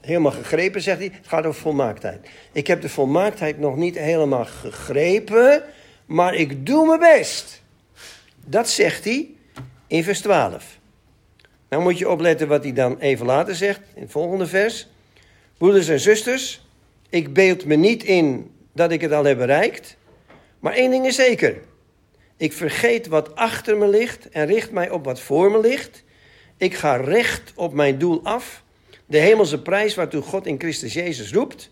helemaal gegrepen, zegt hij. Het gaat over volmaaktheid. Ik heb de volmaaktheid nog niet helemaal gegrepen, maar ik doe mijn best. Dat zegt hij in vers 12. Nou moet je opletten wat hij dan even later zegt, in het volgende vers. Broeders en zusters, ik beeld me niet in dat ik het al heb bereikt, maar één ding is zeker. Ik vergeet wat achter me ligt en richt mij op wat voor me ligt. Ik ga recht op mijn doel af, de hemelse prijs waartoe God in Christus Jezus roept.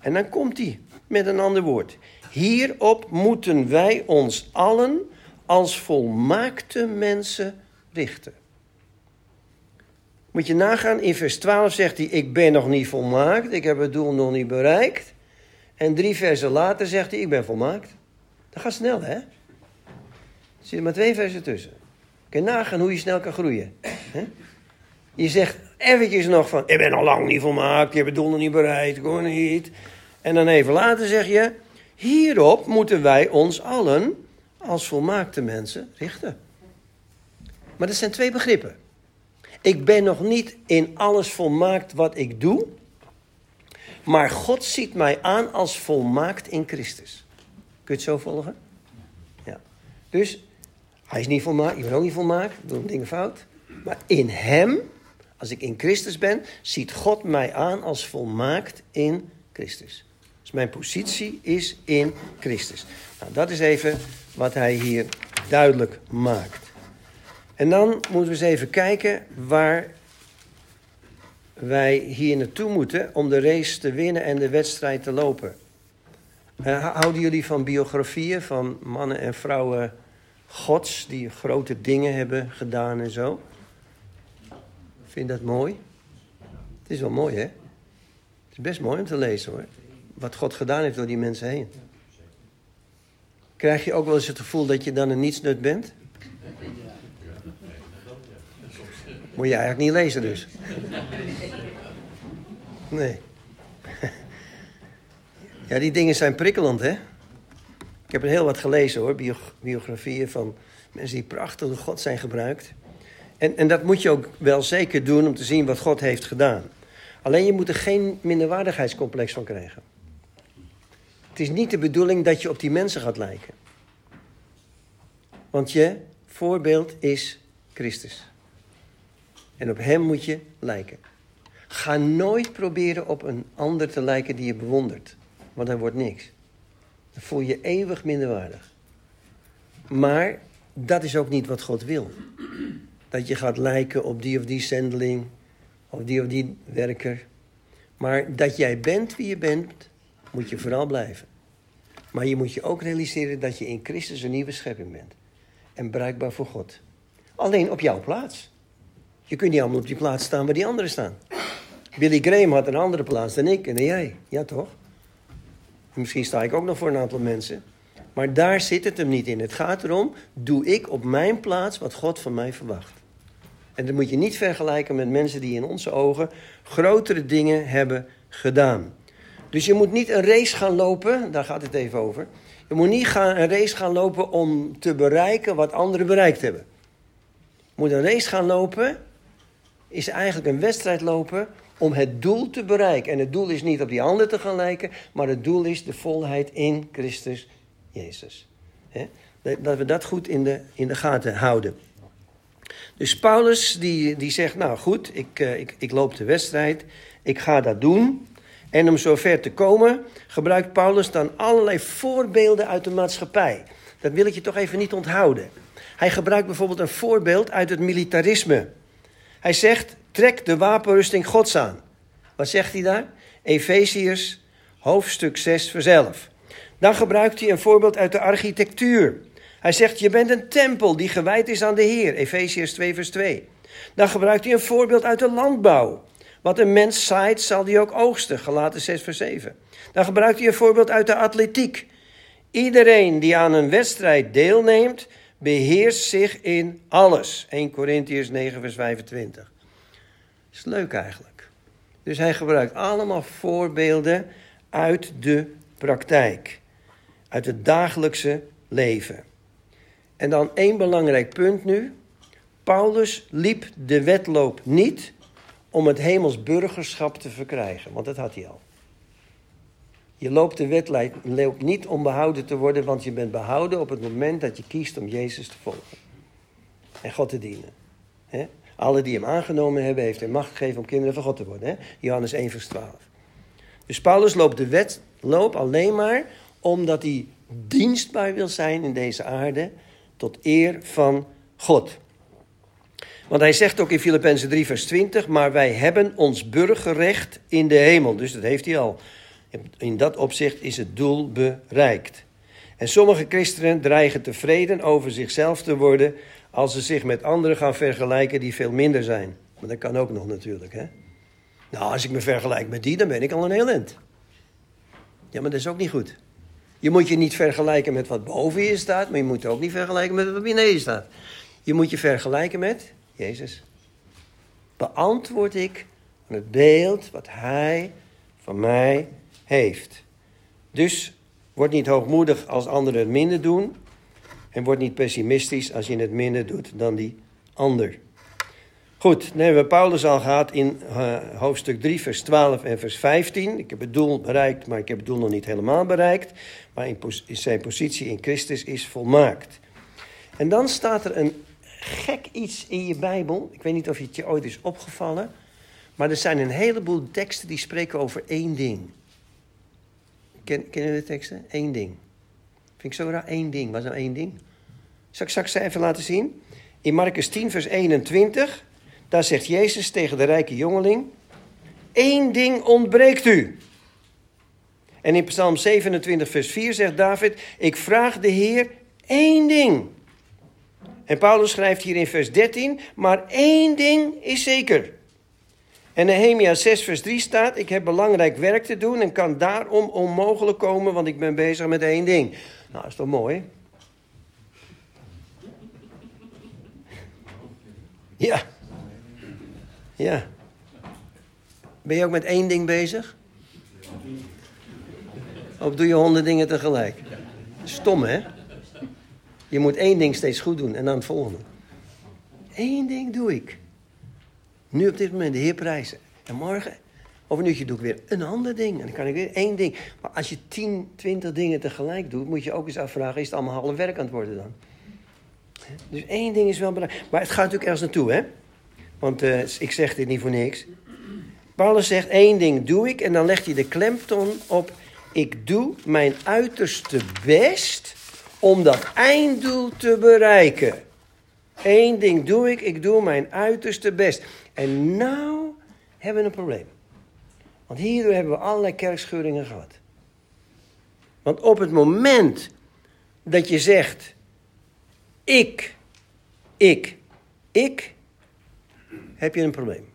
En dan komt hij met een ander woord. Hierop moeten wij ons allen als volmaakte mensen richten. Moet je nagaan, in vers 12 zegt hij: Ik ben nog niet volmaakt, ik heb het doel nog niet bereikt. En drie versen later zegt hij: Ik ben volmaakt. Dat gaat snel, hè? Er zitten maar twee versen tussen. Kun je nagaan hoe je snel kan groeien. Je zegt eventjes nog van: Ik ben al lang niet volmaakt, ik heb het doel nog niet bereikt, ik hoor niet. En dan even later zeg je: Hierop moeten wij ons allen als volmaakte mensen richten. Maar dat zijn twee begrippen. Ik ben nog niet in alles volmaakt wat ik doe. Maar God ziet mij aan als volmaakt in Christus. Kun je het zo volgen? Ja. Dus Hij is niet volmaakt, ik ben ook niet volmaakt, doe dingen fout. Maar in hem, als ik in Christus ben, ziet God mij aan als volmaakt in Christus. Dus mijn positie is in Christus. Nou, dat is even wat hij hier duidelijk maakt. En dan moeten we eens even kijken waar wij hier naartoe moeten om de race te winnen en de wedstrijd te lopen. Uh, houden jullie van biografieën van mannen en vrouwen gods die grote dingen hebben gedaan en zo? Vind dat mooi? Het is wel mooi, hè? Het is best mooi om te lezen, hoor. Wat God gedaan heeft door die mensen heen. Krijg je ook wel eens het gevoel dat je dan een nietsnut bent? Moet je eigenlijk niet lezen dus. Nee. [laughs] Ja, die dingen zijn prikkelend, hè? Ik heb er heel wat gelezen, hoor. biografieën van mensen die prachtig door God zijn gebruikt. En, en dat moet je ook wel zeker doen om te zien wat God heeft gedaan. Alleen je moet er geen minderwaardigheidscomplex van krijgen. Het is niet de bedoeling dat je op die mensen gaat lijken. Want je voorbeeld is Christus. En op hem moet je lijken. Ga nooit proberen op een ander te lijken die je bewondert. Want dan wordt niks. Dan voel je je eeuwig minderwaardig. Maar dat is ook niet wat God wil. Dat je gaat lijken op die of die zendeling. Of die of die werker. Maar dat jij bent wie je bent, moet je vooral blijven. Maar je moet je ook realiseren dat je in Christus een nieuwe schepping bent. En bruikbaar voor God. Alleen op jouw plaats. Je kunt niet allemaal op die plaats staan waar die anderen staan. Billy Graham had een andere plaats dan ik en dan jij. Ja, toch? misschien sta ik ook nog voor een aantal mensen. Maar daar zit het hem niet in. Het gaat erom, doe ik op mijn plaats wat God van mij verwacht. En dat moet je niet vergelijken met mensen die in onze ogen grotere dingen hebben gedaan. Dus je moet niet een race gaan lopen, daar gaat het even over. Je moet niet gaan, een race gaan lopen om te bereiken wat anderen bereikt hebben. Je moet een race gaan lopen, is eigenlijk een wedstrijd lopen om het doel te bereiken. En het doel is niet op die ander te gaan lijken, maar het doel is de volheid in Christus Jezus. Dat we dat goed in de, in de gaten houden. Dus Paulus die, die zegt, nou goed, ik, eh, ik, ik loop de wedstrijd, ik ga dat doen. En om zover te komen gebruikt Paulus dan allerlei voorbeelden uit de maatschappij. Dat wil ik je toch even niet onthouden. Hij gebruikt bijvoorbeeld een voorbeeld uit het militarisme. Hij zegt, trek de wapenrusting Gods aan. Wat zegt hij daar? Efeziërs, hoofdstuk 6, vers 11. Dan gebruikt hij een voorbeeld uit de architectuur. Hij zegt, je bent een tempel die gewijd is aan de Heer. Efeziërs 2, vers 2. Dan gebruikt hij een voorbeeld uit de landbouw. Wat een mens zaait, zal die ook oogsten. Gelaten 6, vers 7. Dan gebruikt hij een voorbeeld uit de atletiek. Iedereen die aan een wedstrijd deelneemt, beheerst zich in alles. 1 Corinthians 9, vers 25. Is leuk eigenlijk. Dus hij gebruikt allemaal voorbeelden uit de praktijk. Uit het dagelijkse leven. En dan één belangrijk punt nu. Paulus liep de wedloop niet om het hemels burgerschap te verkrijgen, want dat had hij al. Je loopt de wedloop niet om behouden te worden, want je bent behouden op het moment dat je kiest om Jezus te volgen. En God te dienen. Alle die hem aangenomen hebben, heeft hij macht gegeven om kinderen van God te worden. Johannes 1, vers 12. Dus Paulus loopt de wedloop alleen maar omdat hij dienstbaar wil zijn in deze aarde tot eer van God. Want hij zegt ook in Filippenzen 3, vers 20: Maar wij hebben ons burgerrecht in de hemel. Dus dat heeft hij al. In dat opzicht is het doel bereikt. En sommige christenen dreigen tevreden over zichzelf te worden als ze zich met anderen gaan vergelijken die veel minder zijn. Maar dat kan ook nog natuurlijk, hè? Nou, als ik me vergelijk met die, dan ben ik al een heel eind. Ja, maar dat is ook niet goed. Je moet je niet vergelijken met wat boven je staat, maar je moet ook niet vergelijken met wat beneden staat. Je moet je vergelijken met Jezus. Beantwoord ik aan het beeld wat Hij van mij heeft. Dus word niet hoogmoedig als anderen het minder doen. En word niet pessimistisch als je het minder doet dan die ander. Goed, dan hebben we Paulus al gehad in uh, hoofdstuk 3, vers 12 en vers 15. Ik heb het doel bereikt, maar ik heb het doel nog niet helemaal bereikt. Maar in zijn positie in Christus is volmaakt. En dan staat er een gek iets in je Bijbel. Ik weet niet of het je ooit is opgevallen. Maar er zijn een heleboel teksten die spreken over één ding. Ken, kennen de teksten? Eén ding. Vind ik zo raar. Eén ding. Wat is nou één ding? Zal ik straks even laten zien? In Marcus 10, vers 21. Daar zegt Jezus tegen de rijke jongeling: Eén ding ontbreekt u. En in Psalm 27, vers 4 zegt David: Ik vraag de Heer één ding. En Paulus schrijft hier in vers 13: Maar één ding is zeker. En Nehemia 6, vers 3 staat: Ik heb belangrijk werk te doen en kan daarom onmogelijk komen, want ik ben bezig met één ding. Nou, is toch mooi? Ja. Ja. Ben je ook met één ding bezig? Of doe je honderd dingen tegelijk? Stom, hè? Je moet één ding steeds goed doen en dan het volgende. Eén ding doe ik. Nu op dit moment de Heer prijzen. En morgen, over een uurtje doe ik weer een ander ding. En dan kan ik weer één ding. Maar als je tien, twintig dingen tegelijk doet, moet je ook eens afvragen: is het allemaal half werk aan het worden dan? Dus één ding is wel belangrijk. Maar het gaat natuurlijk ergens naartoe, hè? Want uh, ik zeg dit niet voor niks. Paulus zegt één ding doe ik en dan legt hij de klemtoon op. Ik doe mijn uiterste best om dat einddoel te bereiken. Eén ding doe ik, ik doe mijn uiterste best. En nou hebben we een probleem. Want hierdoor hebben we allerlei kerkscheuringen gehad. Want op het moment dat je zegt, ik, ik, ik, heb je een probleem.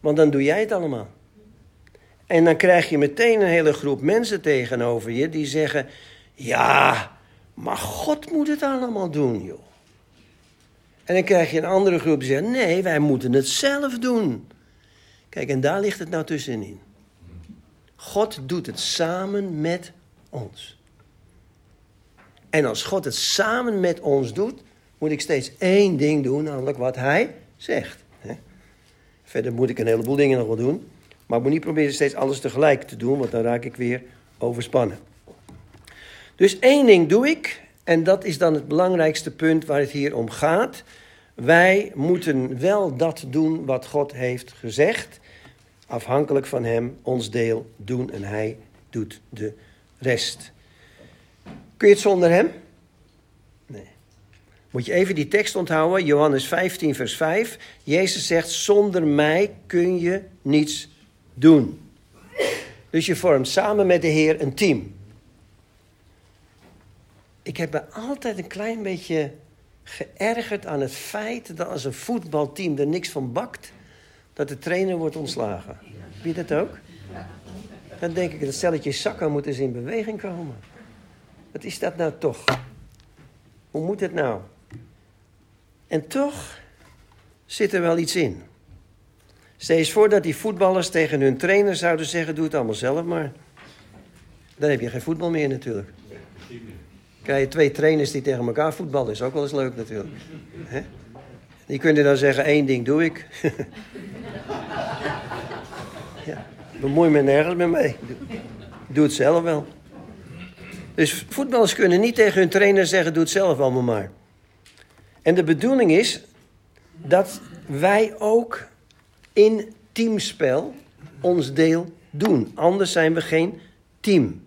Want dan doe jij het allemaal. En dan krijg je meteen een hele groep mensen tegenover je die zeggen: Ja, maar God moet het allemaal doen, joh. En dan krijg je een andere groep die zegt: Nee, wij moeten het zelf doen. Kijk, en daar ligt het nou tussenin. God doet het samen met ons. En als God het samen met ons doet, moet ik steeds één ding doen, namelijk wat Hij zegt. Verder moet ik een heleboel dingen nog wel doen. Maar ik moet niet proberen steeds alles tegelijk te doen, want dan raak ik weer overspannen. Dus één ding doe ik, en dat is dan het belangrijkste punt waar het hier om gaat. Wij moeten wel dat doen wat God heeft gezegd. Afhankelijk van Hem, ons deel doen en Hij doet de rest. Kun je het zonder Hem? Nee. Moet je even die tekst onthouden, Johannes 15, vers 5. Jezus zegt, zonder mij kun je niets doen. Dus je vormt samen met de Heer een team. Ik heb me altijd een klein beetje geërgerd aan het feit dat als een voetbalteam er niks van bakt, dat de trainer wordt ontslagen. Heb dat ook? Dan denk ik, dat stelletje zakken moet eens in beweging komen. Wat is dat nou toch? Hoe moet het nou? En toch zit er wel iets in. Stel eens voor dat die voetballers tegen hun trainer zouden zeggen: Doe het allemaal zelf maar. Dan heb je geen voetbal meer natuurlijk. Krijg je twee trainers die tegen elkaar voetballen, is ook wel eens leuk natuurlijk. Die kunnen dan zeggen: één ding doe ik. [laughs] ja, bemoei me nergens meer mee. Doe het zelf wel. Dus voetballers kunnen niet tegen hun trainer zeggen: Doe het zelf allemaal maar. En de bedoeling is dat wij ook in teamspel ons deel doen. Anders zijn we geen team.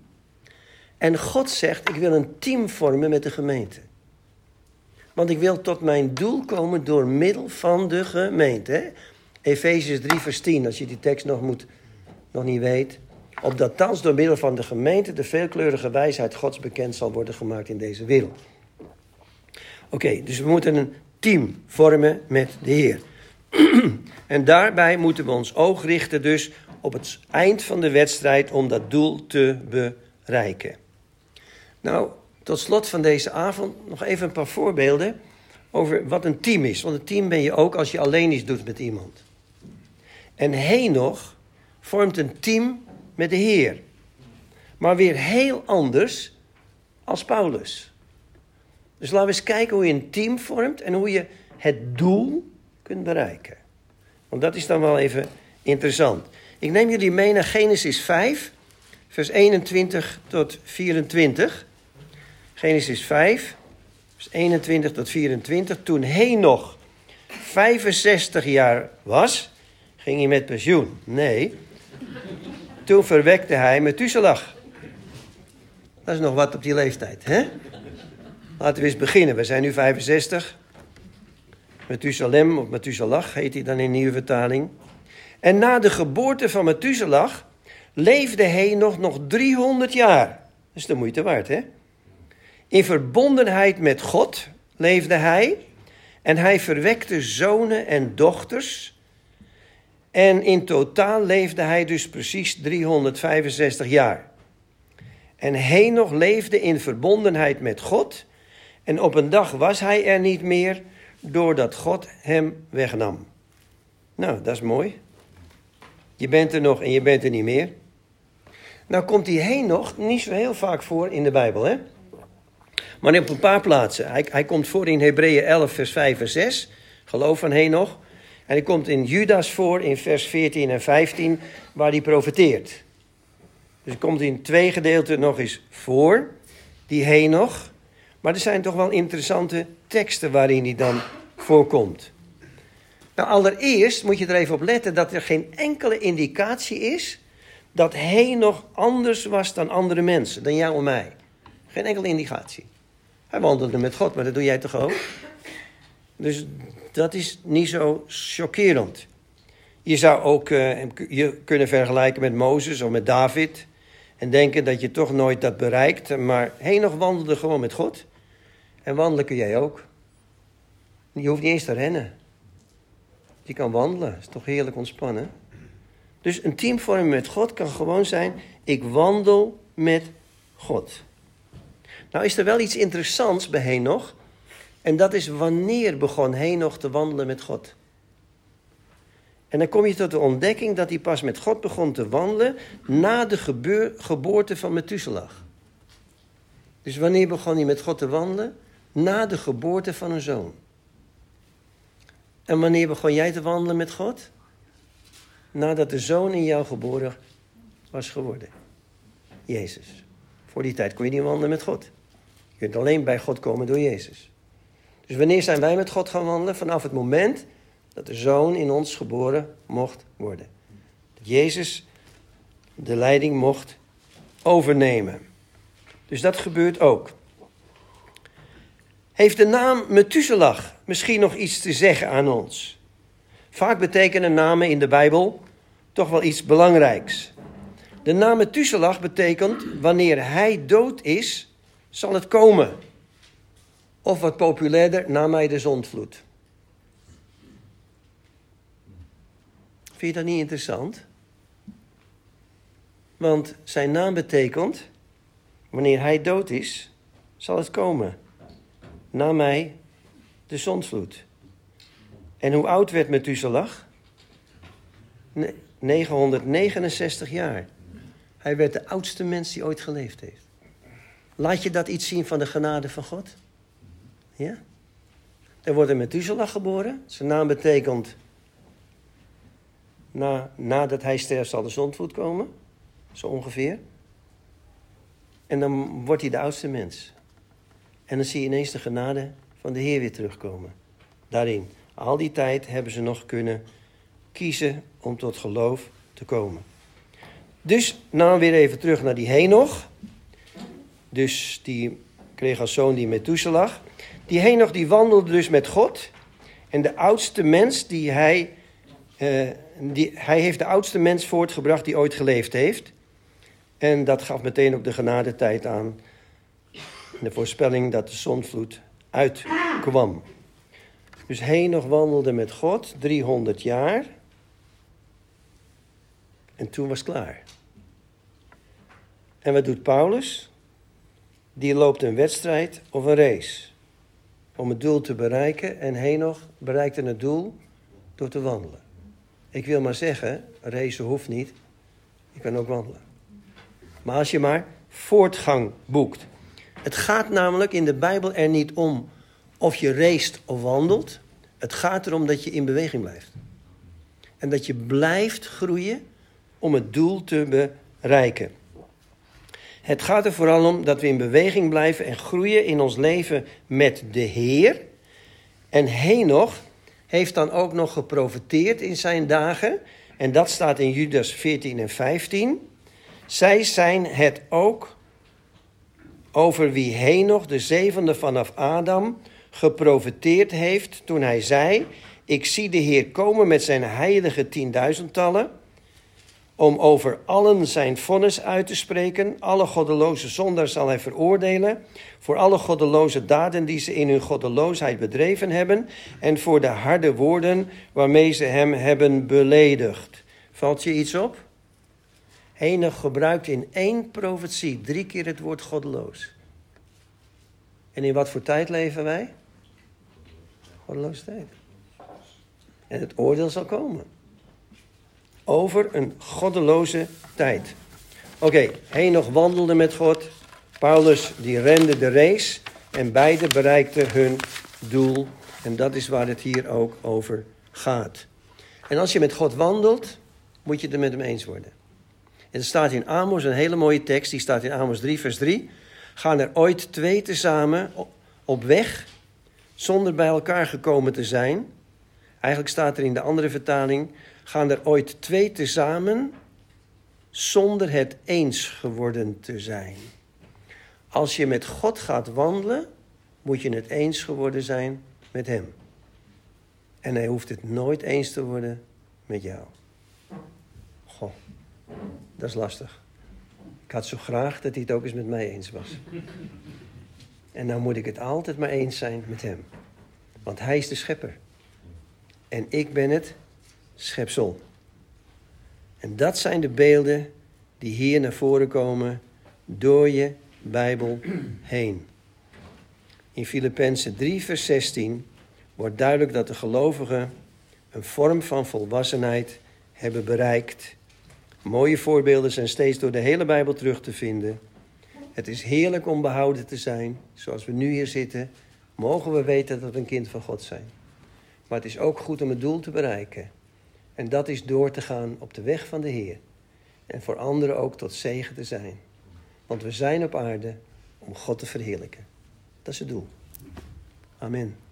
En God zegt: Ik wil een team vormen met de gemeente. Want ik wil tot mijn doel komen door middel van de gemeente. Efeziërs 3, vers 10, als je die tekst nog, moet, nog niet weet. Opdat thans door middel van de gemeente de veelkleurige wijsheid Gods bekend zal worden gemaakt in deze wereld. Oké, dus we moeten een team vormen met de Heer. [clears throat] en daarbij moeten we ons oog richten dus op het eind van de wedstrijd om dat doel te bereiken. Nou, tot slot van deze avond nog even een paar voorbeelden over wat een team is. Want een team ben je ook als je alleen iets doet met iemand. En Henoch vormt een team met de Heer. Maar weer heel anders als Paulus. Dus laten we eens kijken hoe je een team vormt en hoe je het doel kunt bereiken. Want dat is dan wel even interessant. Ik neem jullie mee naar Genesis 5, vers 21 tot 24. Genesis 5, vers 21 tot 24. Toen Henoch 65 jaar was, ging hij met pensioen. Nee, toen verwekte hij Methuselah. Dat is nog wat op die leeftijd, hè? Laten we eens beginnen. We zijn nu 65. Methusalem of Methuselah heet hij dan in nieuwe vertaling. En na de geboorte van Methuselah leefde hij nog, nog 300 jaar. Dat is de moeite waard, hè? In verbondenheid met God leefde hij. En hij verwekte zonen en dochters. En in totaal leefde hij dus precies 365 jaar. En Henoch leefde in verbondenheid met God. En op een dag was hij er niet meer, doordat God hem wegnam. Nou, dat is mooi. Je bent er nog en je bent er niet meer. Nou komt die Henoch niet zo heel vaak voor in de Bijbel, hè? Maar op een paar plaatsen. Hij, hij komt voor in Hebreeën 11, vers 5 en 6. Geloof van Henoch. En hij komt in Judas voor in vers 14 en 15, waar hij profeteert. Dus hij komt in twee gedeelten nog eens voor, die Henoch. Maar er zijn toch wel interessante teksten waarin hij dan voorkomt. Nou, allereerst moet je er even op letten dat er geen enkele indicatie is dat Henoch anders was dan andere mensen, dan jou en mij. Geen enkele indicatie. Hij wandelde met God, maar dat doe jij toch ook? Dus dat is niet zo chockerend. Je zou ook uh, je kunnen vergelijken met Mozes of met David. En denken dat je toch nooit dat bereikt. Maar Henoch wandelde gewoon met God. En wandelen kun jij ook. Je hoeft niet eens te rennen. Je kan wandelen. Dat is toch heerlijk ontspannen. Dus een teamvorming met God kan gewoon zijn: ik wandel met God. Nou is er wel iets interessants bij Henoch. En dat is wanneer begon Henoch te wandelen met God. En dan kom je tot de ontdekking dat hij pas met God begon te wandelen na de geboorte van Methuselah. Dus wanneer begon hij met God te wandelen? Na de geboorte van een zoon. En wanneer begon jij te wandelen met God? Nadat de zoon in jou geboren was geworden. Jezus. Voor die tijd kon je niet wandelen met God. Je kunt alleen bij God komen door Jezus. Dus wanneer zijn wij met God gaan wandelen? Vanaf het moment dat de zoon in ons geboren mocht worden. Dat Jezus de leiding mocht overnemen. Dus dat gebeurt ook. Heeft de naam Methuselah misschien nog iets te zeggen aan ons? Vaak betekenen namen in de Bijbel toch wel iets belangrijks. De naam Methuselah betekent wanneer hij dood is, zal het komen. Of wat populairder, na mij de zondvloed. Vind je dat niet interessant? Want zijn naam betekent, wanneer hij dood is, zal het komen. Na mij de zondvloed. En hoe oud werd Methuselah? 969 jaar. Hij werd de oudste mens die ooit geleefd heeft. Laat je dat iets zien van de genade van God? Ja? Er wordt een Methuselah geboren. Zijn naam betekent... Na, nadat hij sterft zal de zondvloed komen. Zo ongeveer. En dan wordt hij de oudste mens. En dan zie je ineens de genade van de Heer weer terugkomen. Daarin. Al die tijd hebben ze nog kunnen kiezen om tot geloof te komen. Dus nou weer even terug naar die Henoch. Dus die kreeg als zoon die Methuselah. Die Henoch die wandelde dus met God. En de oudste mens die hij... Uh, die, hij heeft de oudste mens voortgebracht die ooit geleefd heeft. En dat gaf meteen ook de genadetijd aan. De voorspelling dat de zonvloed uitkwam. Dus Henoch wandelde met God 300 jaar. En toen was klaar. En wat doet Paulus? Die loopt een wedstrijd of een race. Om het doel te bereiken. En Henoch bereikte het doel door te wandelen. Ik wil maar zeggen, racen hoeft niet. Je kan ook wandelen. Maar als je maar voortgang boekt. Het gaat namelijk in de Bijbel er niet om of je racet of wandelt. Het gaat erom dat je in beweging blijft. En dat je blijft groeien om het doel te bereiken. Het gaat er vooral om dat we in beweging blijven en groeien in ons leven met de Heer. En Henoch heeft dan ook nog geprofiteerd in zijn dagen. En dat staat in Judas 14 en 15. Zij zijn het ook over wie Henoch, de zevende vanaf Adam, geprofiteerd heeft toen hij zei: Ik zie de Heer komen met zijn heilige tienduizendtallen om over allen zijn vonnis uit te spreken. Alle goddeloze zondaars zal hij veroordelen. Voor alle goddeloze daden die ze in hun goddeloosheid bedreven hebben. En voor de harde woorden waarmee ze hem hebben beledigd. Valt je iets op? Enig gebruikt in één profetie drie keer het woord goddeloos. En in wat voor tijd leven wij? Goddeloze tijd. En het oordeel zal komen over een goddeloze tijd. Oké, okay, nog wandelde met God. Paulus die rende de race en beide bereikten hun doel. En dat is waar het hier ook over gaat. En als je met God wandelt, moet je het er met hem eens worden. En er staat in Amos een hele mooie tekst, die staat in Amos 3, vers 3. Gaan er ooit twee tezamen op weg, zonder bij elkaar gekomen te zijn? Eigenlijk staat er in de andere vertaling, gaan er ooit twee tezamen zonder het eens geworden te zijn. Als je met God gaat wandelen, moet je het eens geworden zijn met Hem. En Hij hoeft het nooit eens te worden met jou. Goh, dat is lastig. Ik had zo graag dat hij het ook eens met mij eens was. En nou moet ik het altijd maar eens zijn met Hem. Want Hij is de schepper. En ik ben het schepsel. En dat zijn de beelden die hier naar voren komen door je Bijbel heen. In Filippenzen 3, vers 16 wordt duidelijk dat de gelovigen een vorm van volwassenheid hebben bereikt. Mooie voorbeelden zijn steeds door de hele Bijbel terug te vinden. Het is heerlijk om behouden te zijn, zoals we nu hier zitten. Mogen we weten dat we een kind van God zijn. Maar het is ook goed om het doel te bereiken. En dat is door te gaan op de weg van de Heer. En voor anderen ook tot zegen te zijn. Want we zijn op aarde om God te verheerlijken. Dat is het doel. Amen.